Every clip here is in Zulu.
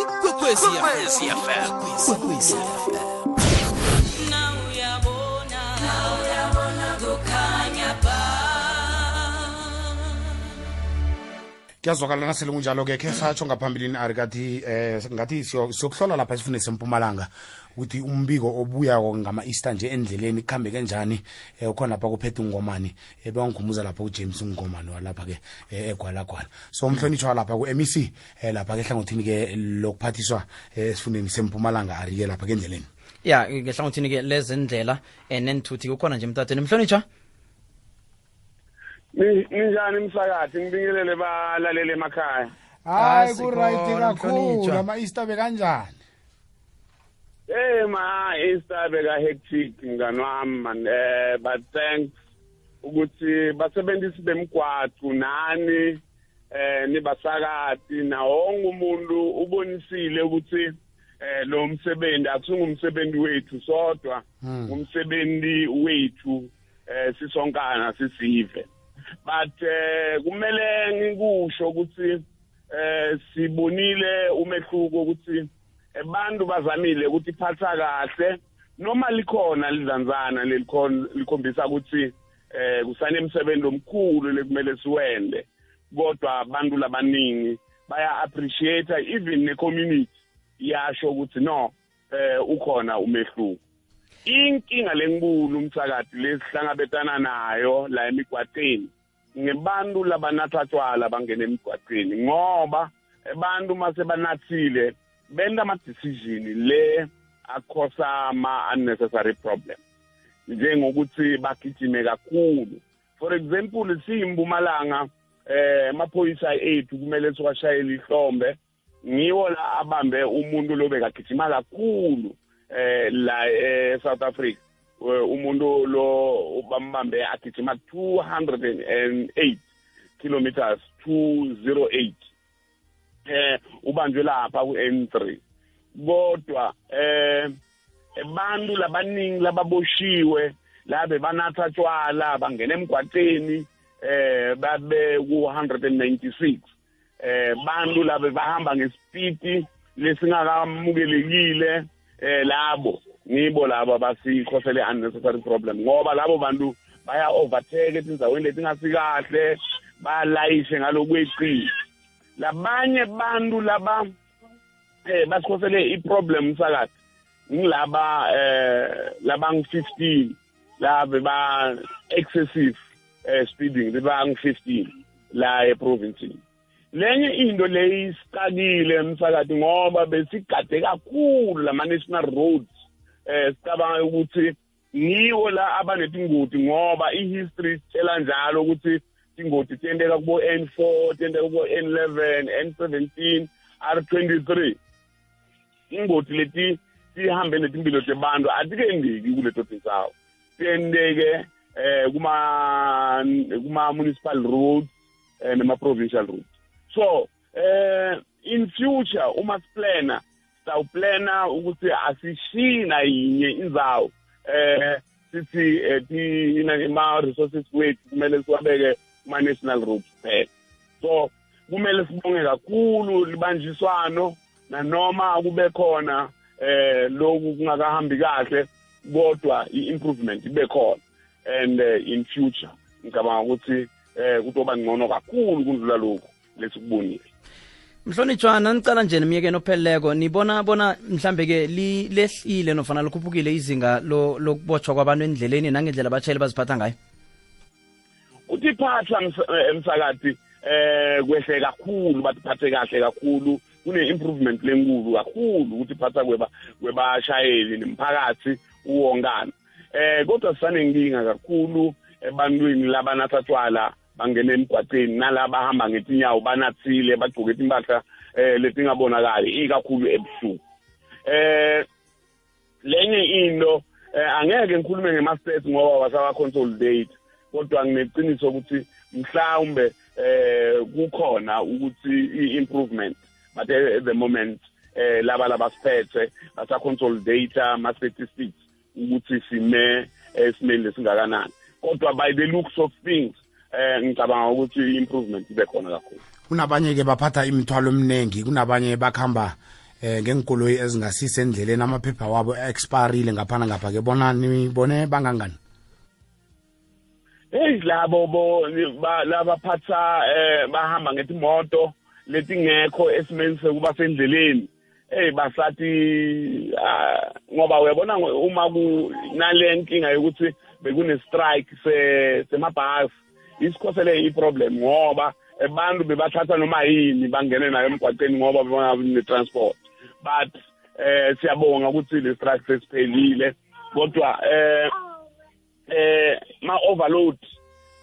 ikwekwezi fm ikwekwezi fm kuyazwakala nasele kunjalo-ke khe satsho ngaphambilini ari kathi eh ngathi siyo- siyokuhlola lapha esifune sempumalanga ukuthi umbiko obuyako ngama-easter nje endleleni kuhambe kanjani um ukhona lapha kuphethe ungomani um bewangikhumbuza lapha ujames ungomani walapha-ke um egwalagwala. So umhlonitshwa lapha ku-mec um lapha-ke ehlangothini-ke lokuphathiswa um esifundeni sempumalanga ari-ke lapha-ke endleleni. Ya ngehlangothini-ke lezendlela um nenthuthi kukhona nje emtatweni. Mhlonitshwa Ni- ninjani msakathi ngibingelele balalele emakhaya. Hayi Asikhona, kuright kakhulu. Mhlonitshwa. ama-easter bekanjani? Eh ma Easter beka hectic mngani wami man. Eh but thanks ukuthi basebenzisi bemgwaqo nani eh nibasakati. Na wonke umuntu ubonisile ukuthi eh lo msebenzi akusungumsebenzi wethu sodwa. Umsebenzi wethu eh sisonkana sisive. But eh kumele ngikusho ukuthi eh sibonile umehluko ukuthi abantu bazamile ukuthi iphatha kahle. Noma likhona lidlanzana lelikhona likhombisa ukuthi eh kusanemsebenzi omkhulu lekumele siwende. Kodwa abantu labaningi baya appreciate even ne community yasho ukuthi no eh ukhona umehluko. Inkinga lenkulu umsakati lesihlangabetana nayo la emigwaqeni ngebantu labanatha tshwala bangena emigwaqeni ngoba abantu mase banathile benza ama-decision le akhosa ama-unnecessary problem. Njengokuthi bagijime kakhulu. For example siyimpumalanga eh amaphoyisa ethu kumele siwashayele ihlombe ngiwo la abambe umuntu lo bekagijima kakhulu eh la eSouth Africa. Eh, umuntu lo bambambe agijima 208 kilometers 208 eh ubanjwe lapha ku-N3 kodwa eh abantu labaningi lababoshiwe labe banatha tshwala bangena emgwaqeni eh babe ku-196 eh bantu labe bahamba ngesipiti lesingakamukelekile. Eh labo nibo labo basikhosele unnecessary problem ngoba labo bantu baya overtake etindaweni letingasikahle balayishe ngalokweqile labanye bantu laba eh basikhosele iproblem sakathi ngilaba eh laba ngi15 labe ba excessive eh speeding beba ngi15 la eprovince lenye into leyisicakile emsakathi ngoba besigade kakhulu lama national roads eh sicabanga ukuthi niwo la abanetingoti ngoba ihistory sitshela njalo ukuthi tingoti tiyenteka kubo N4 tiyenteka kubo N11 N17 R23 ingoti leti tihambe netimpilo tebantu atikendeki kuleto tindzawo tiyenteke eh kuma kuma municipal roads eh, nema provincial roads. So eh in future uma siplana sawuplana ukuthi asishina yinye indzawo eh sithi eh, tina ima resources wethu kumele siwabeke kuma national roads kuphela so kumele sibonge kakhulu libanjiswano nanoma kube khona eh lokhu kungakahambi kahle kodwa i-improvement ibe khona. And uh, in future ngicabanga ukuthi eh kutoba ngcono kakhulu kundlula lokhu. Lesikubonile mhlonitshwa nanicala nje nemiyekeni opheleleko nibona bona mhlambe-ke li- lehlile nofana likhuphukile izinga lo- lokubotshwa kwabantu endleleni nangendlela abatshayeli baziphatha ngayo? Uthi phatha emsakati eh kwehle kakhulu batiphathe kahle kakhulu kune improvement lenkulu kakhulu ukuthi phatha kweba kwebashayeli nemphakathi uwonkana eh kodwa sisanenkinga kakhulu ebantwini labanathatshwala bangena emgwaqeni nalaba hamba ngetinyawo banathile bagcoke impahla eh letingabonakali ikakhulu ebusuku. Eh lenye into eh, angeke ngikhulume ngema-stats ngoba wasawa-consolidate kodwa ngineqiniso ukuthi mhlawumbe eh kukhona ukuthi i-improvement but at the moment eh laba labasiphethe basa-consolidate ama-statistics ukuthi sime esimeni lesingakanani. Kodwa by the looks of things eh ngicabanga ukuthi i-improvement ibe khona kakhulu. Kunabanye ke baphatha imithwalo eminingi kunabanye bakhamba eh ngenkoloyi ezingasise endleleni amaphepha wabo expirile ngaphana ngapha ke bona nibone bangangani? Hey labo bo ba- labaphatha eh bahamba ngetimoto letingekho esimeni sekuba sendleleni. Hey basathi ah, ngoba uyabona uma kunale nkinga yokuthi bekune strike se semabhasi. Isikhosele iproblem ngoba abantu bebathatha noma yini bangene nayo emgwaqeni ngoba bebona ne transport but eh siyabonga ukuthi le strike sesiphelile kodwa eh eh ma overload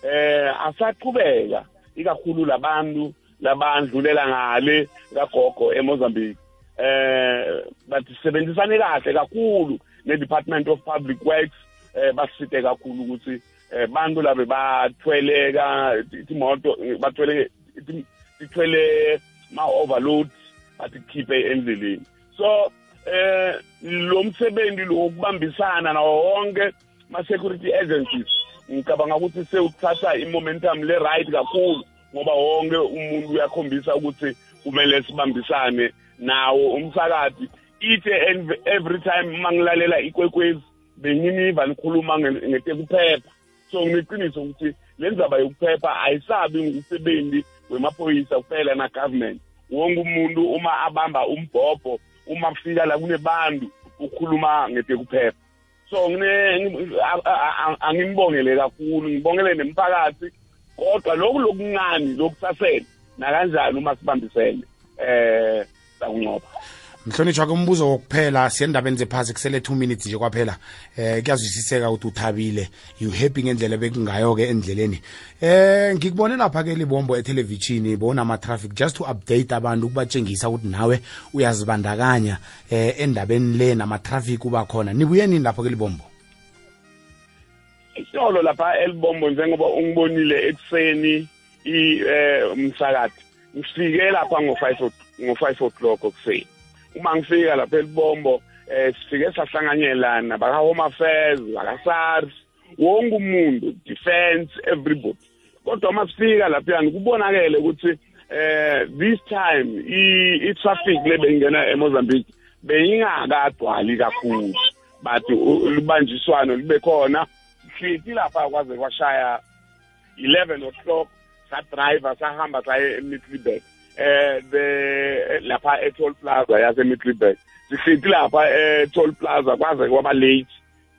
eh asaqhubeka. Ikakhulu labantu labandlulela ngale kagogo eMozambique. Eh bathi sebenzisane kahle kakhulu ne-department of public works eh basite kakhulu ukuthi eh bantu labe bathweleka imoto bathwele ithwele ma overload bathi khiphe endleleni. So eh lo msebenzi lo wokubambisana nawo wonke ma security agencies ngicabanga ukuthi sewuthatha i-momentum le-right kakhulu ngoba wonke umuntu uyakhombisa ukuthi kumele sibambisane nawo umsakazi ithe every time mangilalela ikwekwezi benginiva nikhuluma nge- ngetekuphepha so ngineqiniso ukuthi le ndzaba yokuphepha ayisabi ngumsebenzi wemaphoyisa kuphela na-government. Wonke umuntu uma abamba umbhobho uma kufika la kunebantu ukhuluma ngetekuphepha so ngine ngi- a- a- a- angimibongele kakhulu ngibongele nemphakathi kodwa lokhu lokuncane lokusasele nakanjani uma sibambisene eh sakunqoba. Mhlonishwa ke umbuzo wokuphela siyendabeni zephasi kusele 2 minutes nje kwaphela. Eh kuyazwisiseka ukuthi uthabile. You happy ngendlela bekungayo-ke endleleni? Eh ngikubone lapha ke libombo ethelevishini bona ama-traffic just to update abantu ukubatshengisa ukuthi nawe uyazibandakanya eh endabeni le nama-traffic uba khona. Nibuye nini lapho ke libombo? Isitolo lapha elibombo njengoba ungibonile ekuseni i eh umsakathi. Ngifike lapha ngo5 ngo5 o'clock ekuseni. Uma ngifika lapha elibombo eh sifike sahlanganyela nabaka home affairs baka SARS wonke umuntu defense everybody. Kodwa uma sifika lapha yani kubonakele ukuthi eh this time i i traffic lebengena eMozambique beyingakagcwali kakhulu. But u- ulibanjiswano libe khona. Sihliti lapha kwaze kwashaya 11 o'clock sadriver sahamba saye eMiddelburg eh the lapha e-toll plaza yase Middelburg sihliti lapha e-toll plaza kwaze kwaba late.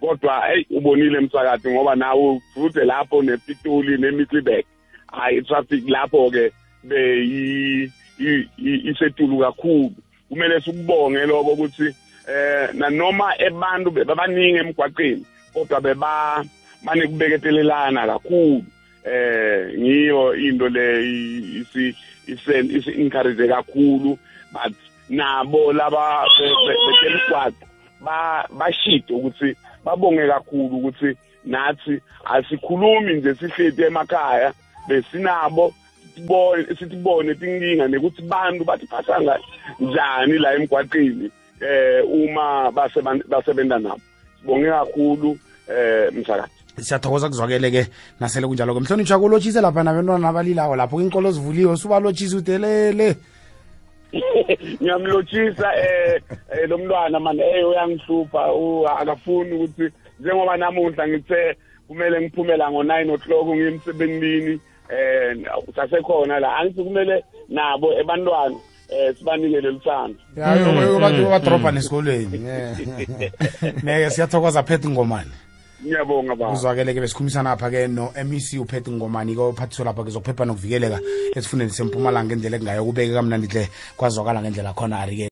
Kodwa hey ubonile emsakade ngoba nawo futhi lapho nePitoli neMiddelburg. Hayi traffic lapho ke beyi isetulu kakhulu. Kumele sikubonge lokho ukuthi eh nanoma ebantu bebaningi emgwaqeni kodwa beba mane kubeketelelana kakhulu. Eh ngiyo into le isi isi encourage kakhulu but nabo laba betemgwaqo ba bashito ukuthi babonge kakhulu ukuthi nathi asikhulumi nje sihleti emakhaya besinabo sibone sitibone tinkinga nekuthi bantu batiphatha njani la emgwaqeni eh uma basebenta nabo. Sibonge kakhulu eh msakazi siyathokoza kuzwakele-ke nasele kunjalo-ke. Mhlonishwa kulotshise lapha nabantwana abalilawo lapho inkolo zivuliwe subalotshise udelele ngiyamlotshisa eh eh, lo mntwana manje eh uyangihlupha u- akafuni ukuthi njengoba namuhla ngithe kumele ngiphume la ngo9 o'clock ngiyemsebenzini eh sasekhona la angithi kumele nabo ebantwana eh sibanikele luthando badrobha nesikolweni. Neke siyathokoza phethe ingomani ngiyabonga baba. Uzwakele-ke besikhulumisana apha-ke no-mec uphethe ingomani-ke ophathiswa lapha-ke zokuphepha nokuvikeleka esifundeni sempumalanga ngendlela ekungayo kubeke kamnandi hle kwazwakala ngendlela khona ari-ke